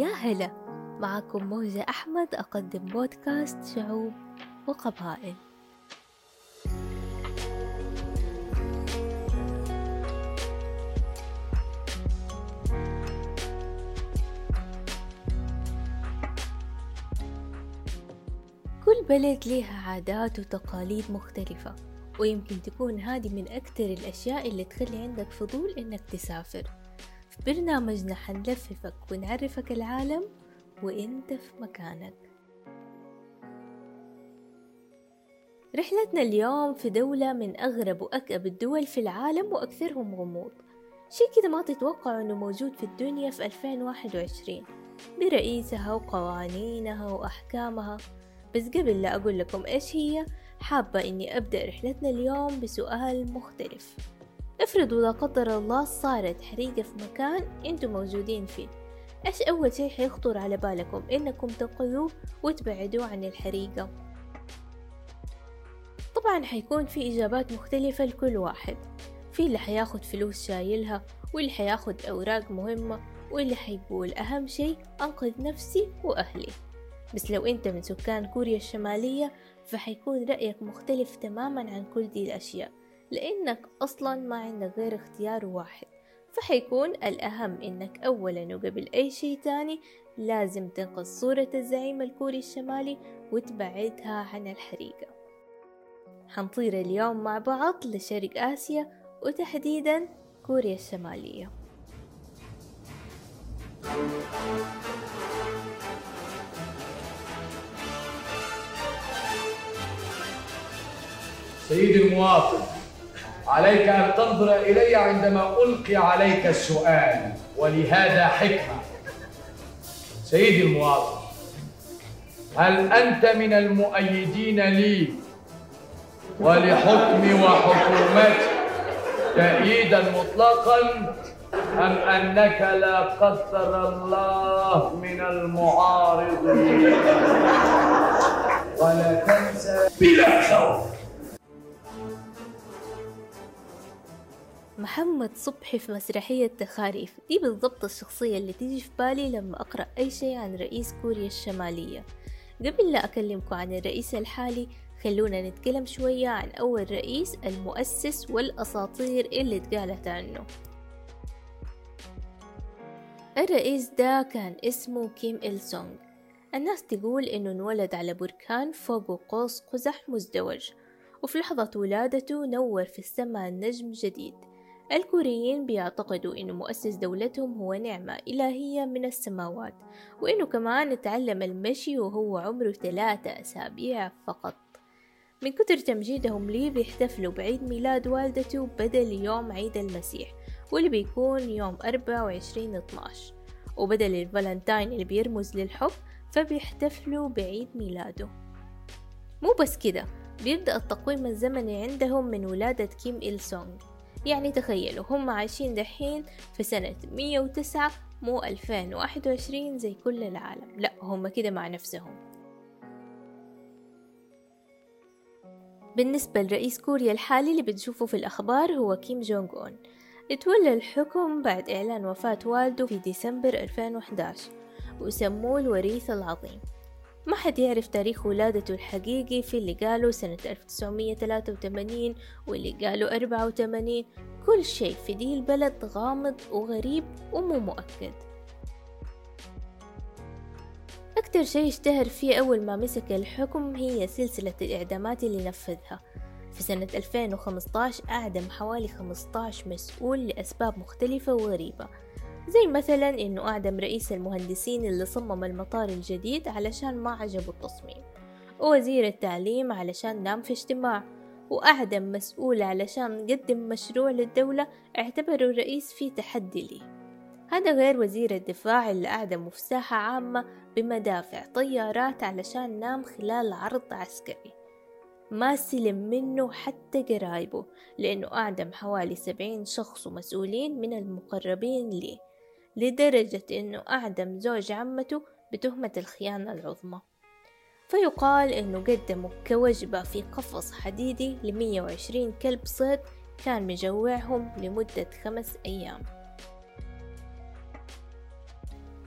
يا هلا. معكم موجة أحمد أقدم بودكاست شعوب وقبائل. كل بلد ليها عادات وتقاليد مختلفة ويمكن تكون هذه من أكثر الأشياء اللي تخلي عندك فضول إنك تسافر. في برنامجنا حنلففك ونعرفك العالم وإنت في مكانك. رحلتنا اليوم في دولة من أغرب وأكأب الدول في العالم وأكثرهم غموض. شي كده ما تتوقع أنه موجود في الدنيا في 2021 برئيسها وقوانينها وأحكامها. بس قبل لا أقول لكم إيش هي حابة إني أبدأ رحلتنا اليوم بسؤال مختلف. افرضوا لا قدر الله صارت حريقة في مكان أنتم موجودين فيه. إيش أول شي حيخطر على بالكم؟ إنكم تنقذوه وتبعدوه عن الحريقة طبعا حيكون في إجابات مختلفة لكل واحد. في اللي حياخد فلوس شايلها واللي حياخد أوراق مهمة واللي حيقول أهم شي أنقذ نفسي وأهلي. بس لو أنت من سكان كوريا الشمالية فحيكون رأيك مختلف تماما عن كل دي الأشياء. لأنك أصلا ما عندك غير اختيار واحد فحيكون الأهم إنك أولا وقبل أي شي تاني لازم تنقذ صورة الزعيم الكوري الشمالي وتبعدها عن الحريقة. حنطير اليوم مع بعض لشرق آسيا وتحديدا كوريا الشمالية. سيدي المواطن عليك أن تنظر إلي عندما ألقي عليك السؤال. ولهذا حكمة. سيدي المواطن هل أنت من المؤيدين لي ولحكمي وحكومتي تأييدا مطلقا أم أنك لا قدر الله من المعارضين؟ ولا تنسى بلا خوف محمد صبحي في مسرحية تخاريف دي بالضبط الشخصية اللي تيجي في بالي لما أقرأ أي شيء عن رئيس كوريا الشمالية. قبل لا أكلمكم عن الرئيس الحالي خلونا نتكلم شوية عن أول رئيس المؤسس والأساطير اللي اتقالت عنه. الرئيس ده كان اسمه كيم إل سونغ. الناس تقول إنه انولد على بركان فوقه قوس قزح مزدوج وفي لحظة ولادته نور في السماء نجم جديد. الكوريين بيعتقدوا إنه مؤسس دولتهم هو نعمة إلهية من السماوات وإنه كمان تعلم المشي وهو عمره ثلاثة أسابيع فقط. من كتر تمجيدهم ليه بيحتفلوا بعيد ميلاد والدته بدل يوم عيد المسيح واللي بيكون يوم أربعة وعشرين اتناش وبدل الفالنتاين اللي بيرمز للحب فبيحتفلوا بعيد ميلاده. مو بس كده بيبدأ التقويم الزمني عندهم من ولادة كيم إل سونغ. يعني تخيلوا هم عايشين دحين في سنة مية وتسعة مو ألفين واحد وعشرين زي كل العالم. لا هم كده مع نفسهم. بالنسبة لرئيس كوريا الحالي اللي بتشوفه في الأخبار هو كيم جونغ أون. اتولى الحكم بعد إعلان وفاة والده في ديسمبر 2011 وسموه الوريث العظيم. ما حد يعرف تاريخ ولادته الحقيقي في اللي قالوا سنة 1983 واللي قالوا 84 كل شيء في دي البلد غامض وغريب ومو مؤكد. أكتر شيء اشتهر فيه أول ما مسك الحكم هي سلسلة الإعدامات اللي نفذها. في سنة 2015 أعدم حوالي 15 مسؤول لأسباب مختلفة وغريبة. زي مثلا إنه أعدم رئيس المهندسين اللي صمم المطار الجديد علشان ما عجبه التصميم ووزير التعليم علشان نام في اجتماع وأعدم مسؤول علشان قدم مشروع للدولة اعتبروا الرئيس فيه تحدي ليه هذا غير وزير الدفاع اللي أعدمه في ساحة عامة بمدافع طيارات علشان نام خلال عرض عسكري. ما سلم منه حتى قرايبه لأنه أعدم حوالي سبعين شخص ومسؤولين من المقربين ليه لدرجة أنه أعدم زوج عمته بتهمة الخيانة العظمى. فيقال أنه قدموا كوجبة في قفص حديدي لمية وعشرين كلب صيد كان مجوعهم لمدة خمس أيام.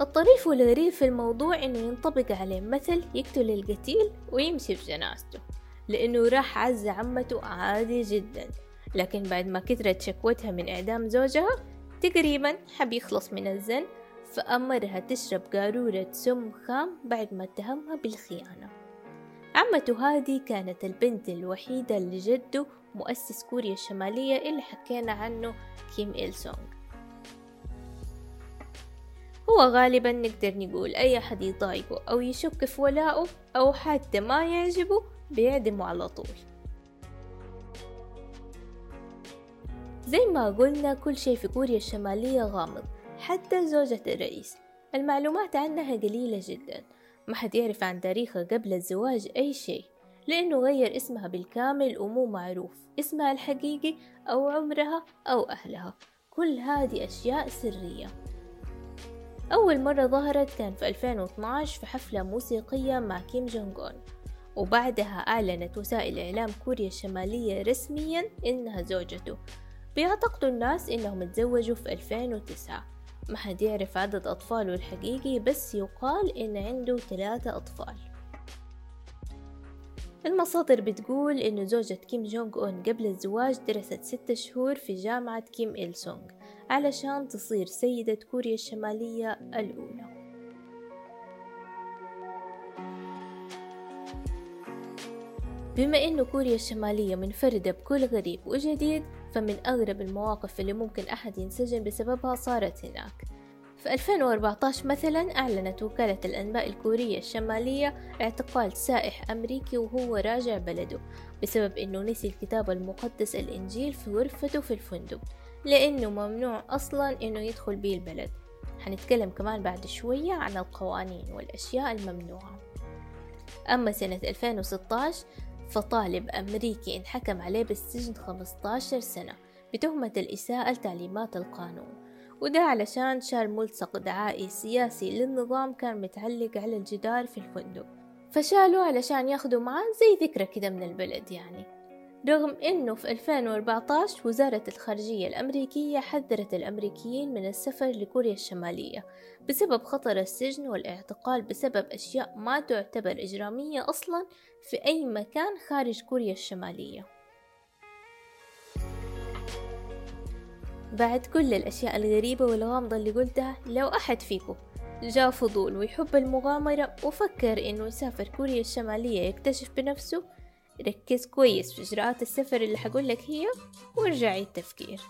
الطريف والغريب في الموضوع إنه ينطبق عليه مثل يقتل القتيل ويمشي بجنازته لأنه راح عز عمته عادي جدا. لكن بعد ما كثرت شكوتها من إعدام زوجها تقريبا حب يخلص من الزن فأمرها تشرب قارورة سم خام بعد ما اتهمها بالخيانة. عمته هذه كانت البنت الوحيدة لجده مؤسس كوريا الشمالية اللي حكينا عنه كيم إل سونغ. هو غالبا نقدر نقول أي أحد يضايقه أو يشك في ولائه أو حتى ما يعجبه بيعدمه على طول. زي ما قلنا كل شيء في كوريا الشمالية غامض حتى زوجة الرئيس. المعلومات عنها قليلة جدا. ما حد يعرف عن تاريخها قبل الزواج أي شيء لأنه غير اسمها بالكامل ومو معروف. اسمها الحقيقي أو عمرها أو أهلها. كل هذه أشياء سرية. أول مرة ظهرت كان في 2012 في حفلة موسيقية مع كيم جونغ أون. وبعدها أعلنت وسائل إعلام كوريا الشمالية رسميا إنها زوجته. بيعتقدوا الناس إنهم تزوجوا في 2009 ما حد يعرف عدد أطفاله الحقيقي بس يقال إن عنده ثلاثة أطفال. المصادر بتقول إنه زوجة كيم جونغ أون قبل الزواج درست ستة شهور في جامعة كيم إل سونغ علشان تصير سيدة كوريا الشمالية الأولى. بما إنه كوريا الشمالية منفردة بكل غريب وجديد فمن أغرب المواقف اللي ممكن أحد ينسجن بسببها صارت هناك. في 2014 مثلا أعلنت وكالة الأنباء الكورية الشمالية اعتقال سائح أمريكي وهو راجع بلده بسبب أنه نسي الكتاب المقدس الإنجيل في غرفته في الفندق لأنه ممنوع أصلا أنه يدخل به البلد. حنتكلم كمان بعد شوية عن القوانين والأشياء الممنوعة. أما سنة 2016 فطالب أمريكي انحكم عليه بالسجن 15 سنة بتهمة الإساءة لتعليمات القانون. وده علشان شال ملصق دعائي سياسي للنظام كان متعلق على الجدار في الفندق. فشالوا علشان ياخدوا معاه زي ذكرى كده من البلد يعني. رغم أنه في 2014 وزارة الخارجية الأمريكية حذرت الأمريكيين من السفر لكوريا الشمالية بسبب خطر السجن والاعتقال بسبب أشياء ما تعتبر إجرامية أصلا في أي مكان خارج كوريا الشمالية. بعد كل الأشياء الغريبة والغامضة اللي قلتها لو أحد فيكم جاء فضول ويحب المغامرة وفكر إنه يسافر كوريا الشمالية يكتشف بنفسه ركز كويس في إجراءات السفر اللي حقولك هي وارجعي التفكير.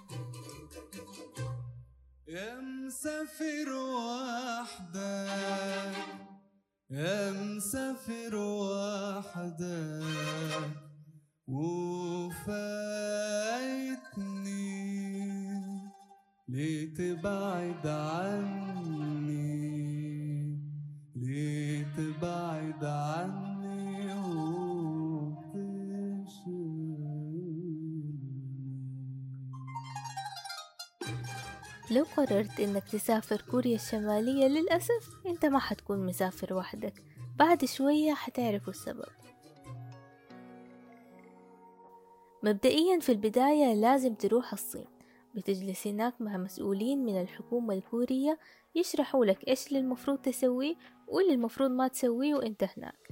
يا مسافر وحدك يا مسافر وحدك وفايتني ليه تبعد عني. لو قررت إنك تسافر كوريا الشمالية للأسف أنت ما حتكون مسافر وحدك. بعد شوية حتعرفوا السبب. مبدئيا في البداية لازم تروح الصين. بتجلس هناك مع مسؤولين من الحكومة الكورية يشرحوا لك إيش اللي المفروض تسويه واللي المفروض ما تسويه وإنت هناك.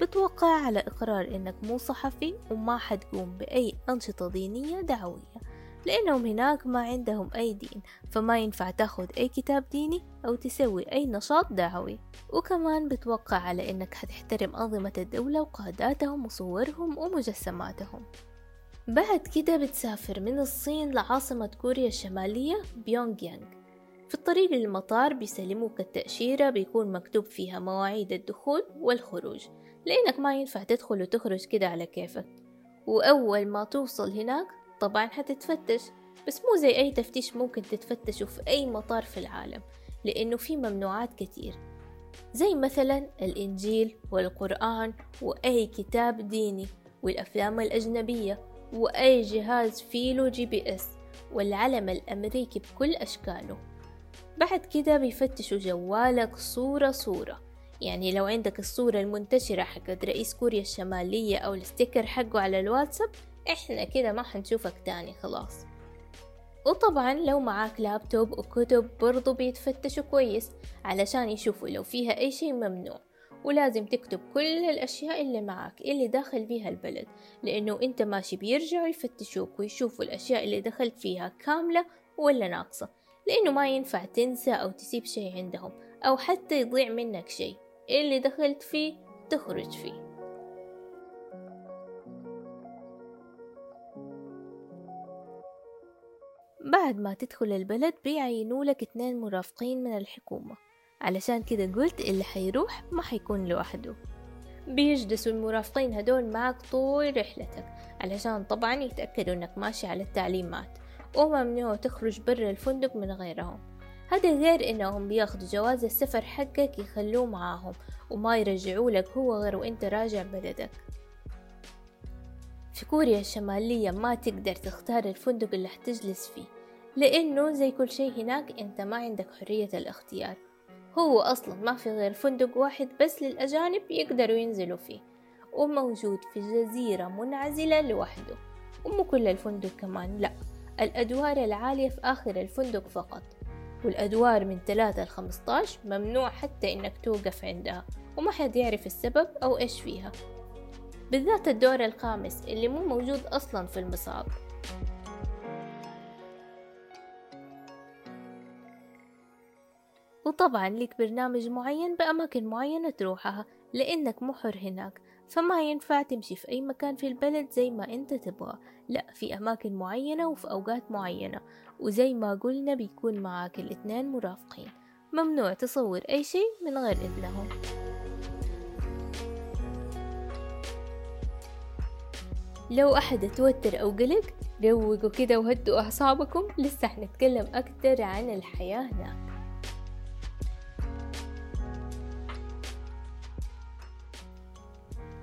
بتوقع على إقرار إنك مو صحفي وما حتقوم بأي أنشطة دينية دعوية. لأنهم هناك ما عندهم أي دين فما ينفع تاخد أي كتاب ديني أو تسوي أي نشاط دعوي. وكمان بتوقع على إنك حتحترم أنظمة الدولة وقاداتهم وصورهم ومجسماتهم. بعد كده بتسافر من الصين لعاصمة كوريا الشمالية بيونغ يانغ في الطريق للمطار بيسلموك التأشيرة بيكون مكتوب فيها مواعيد الدخول والخروج. لأنك ما ينفع تدخل وتخرج كده على كيفك. وأول ما توصل هناك طبعا حتتفتش بس مو زي أي تفتيش ممكن تتفتشوا في أي مطار في العالم لأنه في ممنوعات كتير. زي مثلا الإنجيل والقرآن وأي كتاب ديني والأفلام الأجنبية وأي جهاز فيه GPS والعلم الأمريكي بكل أشكاله. بعد كده بيفتشوا جوالك صورة صورة. يعني لو عندك الصورة المنتشرة حقت رئيس كوريا الشمالية أو ال sticker حقه على الواتساب إحنا كده ما حنشوفك تاني خلاص. وطبعا لو معاك لابتوب وكتب برضو بيتفتشوا كويس علشان يشوفوا لو فيها أي شيء ممنوع. ولازم تكتب كل الأشياء اللي معك اللي داخل بيها البلد. لأنه أنت ماشي بيرجعوا يفتشوك ويشوفوا الأشياء اللي دخلت فيها كاملة ولا ناقصة. لأنه ما ينفع تنسى أو تسيب شيء عندهم أو حتى يضيع منك شيء. اللي دخلت فيه تخرج فيه. بعد ما تدخل البلد بيعينوا لك اتنين مرافقين من الحكومة. علشان كده قلت اللي حيروح ما حيكون لوحده. بيجلسوا المرافقين هدول معك طول رحلتك علشان طبعا يتأكدوا إنك ماشي على التعليمات وممنوع تخرج برا الفندق من غيرهم. هذا غير إنهم بياخدوا جواز السفر حقك يخلوه معاهم وما يرجعوا لك هو غير وإنت راجع بلدك. في كوريا الشمالية ما تقدر تختار الفندق اللي حتجلس فيه. لأنه زي كل شيء هناك أنت ما عندك حرية الاختيار. هو أصلا ما في غير فندق واحد بس للأجانب يقدروا ينزلوا فيه وموجود في جزيرة منعزلة لوحده. ومو كل الفندق كمان لا الأدوار العالية في آخر الفندق فقط. والأدوار من ثلاثة لخمسطاش ممنوع حتى إنك توقف عندها وما حد يعرف السبب أو إيش فيها. بالذات الدور الخامس اللي مو موجود أصلا في المصاب. وطبعا لك برنامج معين بأماكن معينة تروحها لأنك محر هناك فما ينفع تمشي في أي مكان في البلد زي ما أنت تبغى. لا في أماكن معينة وفي أوقات معينة وزي ما قلنا بيكون معاك الاثنين مرافقين. ممنوع تصور أي شيء من غير إذنهم. لو أحد توتر أو قلق روقوا كده وهدوا أعصابكم لسه حنتكلم أكتر عن الحياة هناك.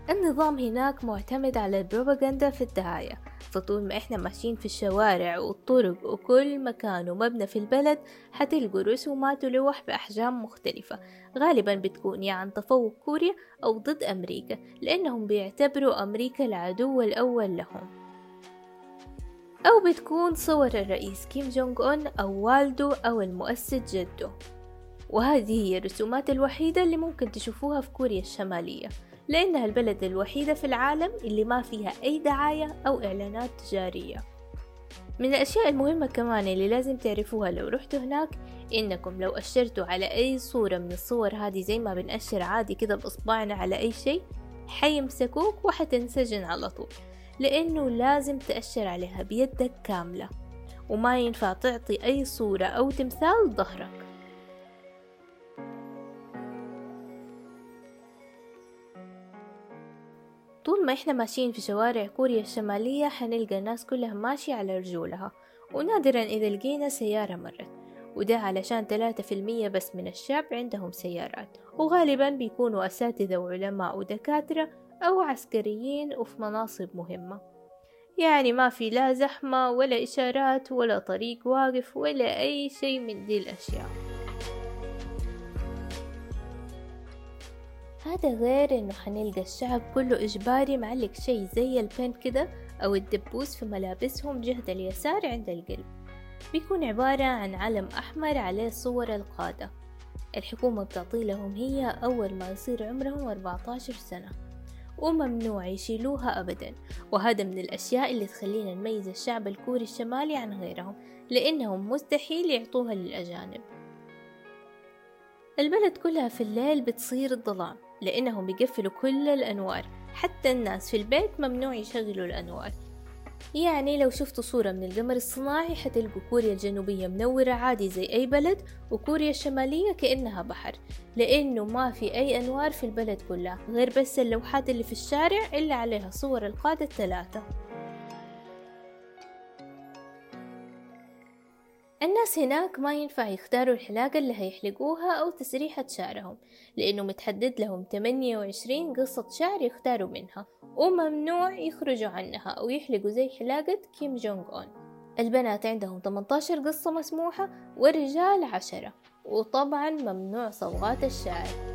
النظام هناك معتمد على البروباغندا في الدعاية فطول ما إحنا ماشيين في الشوارع والطرق وكل مكان ومبنى في البلد حتلقوا رسومات ولوح بأحجام مختلفة. غالبا بتكون يا عن تفوق كوريا أو ضد أمريكا لأنهم بيعتبروا أمريكا العدو الأول لهم. أو بتكون صور الرئيس كيم جونغ أون أو والده أو المؤسس جده. وهذه هي الرسومات الوحيدة اللي ممكن تشوفوها في كوريا الشمالية. لأنها البلد الوحيدة في العالم اللي ما فيها أي دعاية أو إعلانات تجارية. من الأشياء المهمة كمان اللي لازم تعرفوها لو رحتوا هناك إنكم لو أشرتوا على أي صورة من الصور هذه زي ما بنأشر عادي كده بإصبعنا على أي شيء حيمسكوك وحتنسجن على طول. لأنه لازم تأشر عليها بيدك كاملة وما ينفع تعطي أي صورة أو تمثال ظهرك. طول ما إحنا ماشيين في شوارع كوريا الشمالية حنلقى الناس كلها ماشية على رجولها. ونادرا إذا لقينا سيارة مرت. وده علشان ثلاثة في المية بس من الشعب عندهم سيارات. وغالبا بيكونوا أساتذة وعلماء ودكاترة أو عسكريين وفي مناصب مهمة. يعني ما في لا زحمة ولا إشارات ولا طريق واقف ولا أي شيء من دي الأشياء. هذا غير إنه حنلقى الشعب كله إجباري معلق شي زي البن كده أو الدبوس في ملابسهم جهة اليسار عند القلب. بيكون عبارة عن علم أحمر عليه صور القادة. الحكومة بتعطي لهم هي أول ما يصير عمرهم 14 سنة. وممنوع يشيلوها أبدا. وهذا من الأشياء اللي تخلينا نميز الشعب الكوري الشمالي عن غيرهم لأنهم مستحيل يعطوها للأجانب. البلد كلها في الليل بتصير الظلام لأنهم بيقفلوا كل الأنوار. حتى الناس في البيت ممنوع يشغلوا الأنوار. يعني لو شفتوا صورة من القمر الصناعي حتلقوا كوريا الجنوبية منورة عادي زي أي بلد وكوريا الشمالية كأنها بحر. لأنه ما في أي أنوار في البلد كلها غير بس اللوحات اللي في الشارع اللي عليها صور القادة الثلاثة. الناس هناك ما ينفع يختاروا الحلاقة اللي هيحلقوها أو تسريحة شعرهم لأنه متحدد لهم 28 قصة شعر يختاروا منها وممنوع يخرجوا عنها أو يحلقوا زي حلاقة كيم جونغ أون. البنات عندهم 18 قصة مسموحة والرجال عشرة وطبعا ممنوع صبغات الشعر.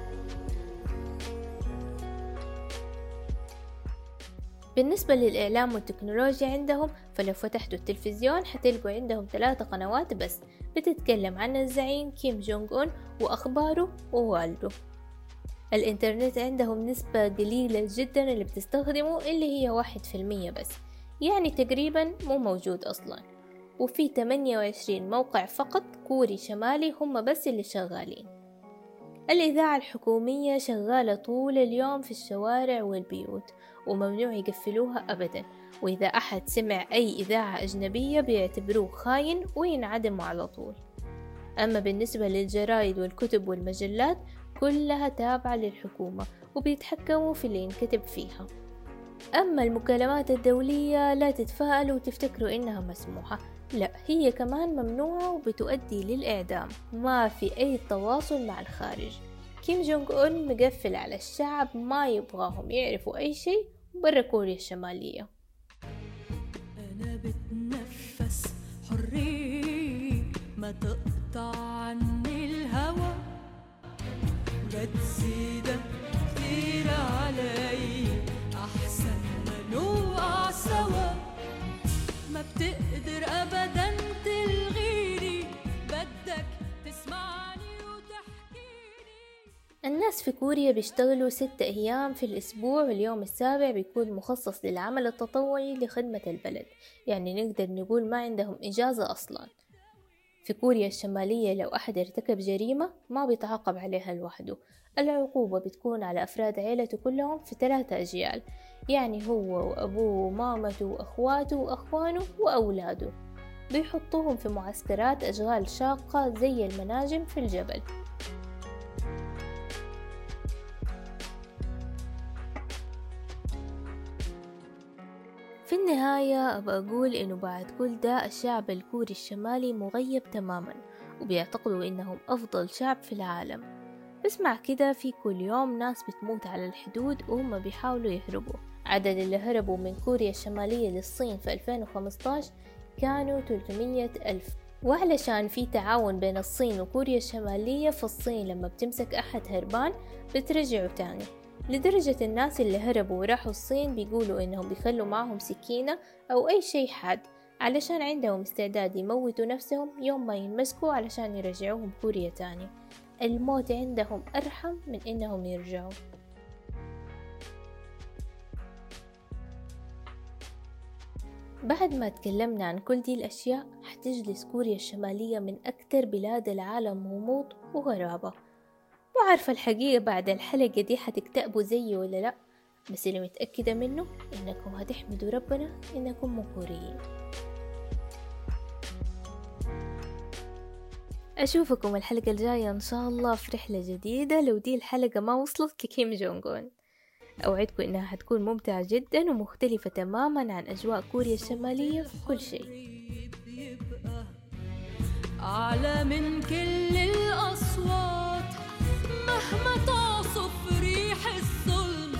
بالنسبة للإعلام والتكنولوجيا عندهم فلو فتحتوا التلفزيون حتلقوا عندهم ثلاثة قنوات بس بتتكلم عن الزعيم كيم جونغ أون وأخباره ووالده. الإنترنت عندهم نسبة قليلة جدا اللي بتستخدمه اللي هي واحد في المية بس يعني تقريبا مو موجود أصلا. وفي 28 موقع فقط كوري شمالي هم بس اللي شغالين. الإذاعة الحكومية شغالة طول اليوم في الشوارع والبيوت. وممنوع يقفلوها أبدا. وإذا أحد سمع أي إذاعة أجنبية بيعتبروه خاين وينعدم على طول. أما بالنسبة للجرايد والكتب والمجلات كلها تابعة للحكومة وبيتحكموا في اللي ينكتب فيها. أما المكالمات الدولية لا تتفائلوا وتفتكروا إنها مسموحة. لا هي كمان ممنوعة وبتؤدي للإعدام. ما في أي تواصل مع الخارج. كيم جونغ أون مقفل على الشعب ما يبغاهم يعرفوا أي شيء برا كوريا الشمالية. أنا بتنفس حرية ما تقطع عني الهوى جد زيدك كتير علي أحسن ما نوقع سوا. ما بتقدر أبدا الناس في كوريا بيشتغلوا ستة أيام في الأسبوع واليوم السابع بيكون مخصص للعمل التطوعي لخدمة البلد. يعني نقدر نقول ما عندهم إجازة أصلا. في كوريا الشمالية لو أحد ارتكب جريمة ما بيتعاقب عليها لوحده. العقوبة بتكون على أفراد عيلته كلهم في ثلاثة أجيال. يعني هو وأبوه ومامته وأخواته وأخوانه وأولاده. بيحطوهم في معسكرات أشغال شاقة زي المناجم في الجبل. في النهاية أبى أقول إنه بعد كل ده الشعب الكوري الشمالي مغيب تماما وبيعتقدوا إنهم أفضل شعب في العالم. بس مع كده في كل يوم ناس بتموت على الحدود وهم بيحاولوا يهربوا. عدد اللي هربوا من كوريا الشمالية للصين في 2015 كانوا 300 ألف. وعلشان في تعاون بين الصين وكوريا الشمالية فالصين لما بتمسك أحد هربان بترجعه تاني. لدرجة الناس اللي هربوا وراحوا الصين بيقولوا إنهم بيخلوا معهم سكينة أو أي شي حاد علشان عندهم استعداد يموتوا نفسهم يوم ما ينمسكوا علشان يرجعوهم كوريا تاني. الموت عندهم أرحم من إنهم يرجعوا. بعد ما تكلمنا عن كل دي الأشياء حتجلس كوريا الشمالية من أكتر بلاد العالم غموض وغرابة. مو عارفة الحقيقة بعد الحلقة دي حتكتئبوا زيي ولا لأ بس اللي متأكدة منه إنكم هتحمدوا ربنا إنكم مو كوريين أشوفكم الحلقة الجاية إن شاء الله في رحلة جديدة. لو دي الحلقة ما وصلت لكيم جونغون أوعدكم إنها حتكون ممتعة جدا ومختلفة تماما عن أجواء كوريا الشمالية في كل شيء. أعلى من كل مهما تعصف ريح الظلم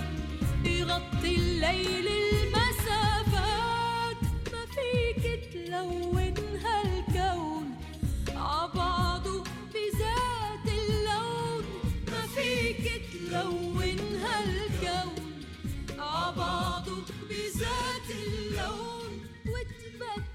يغطي الليل المسافات. ما فيك تلونها الكون عبعضه بذات اللون. ما فيك تلونها الكون عبعضه بذات اللون. وتبكي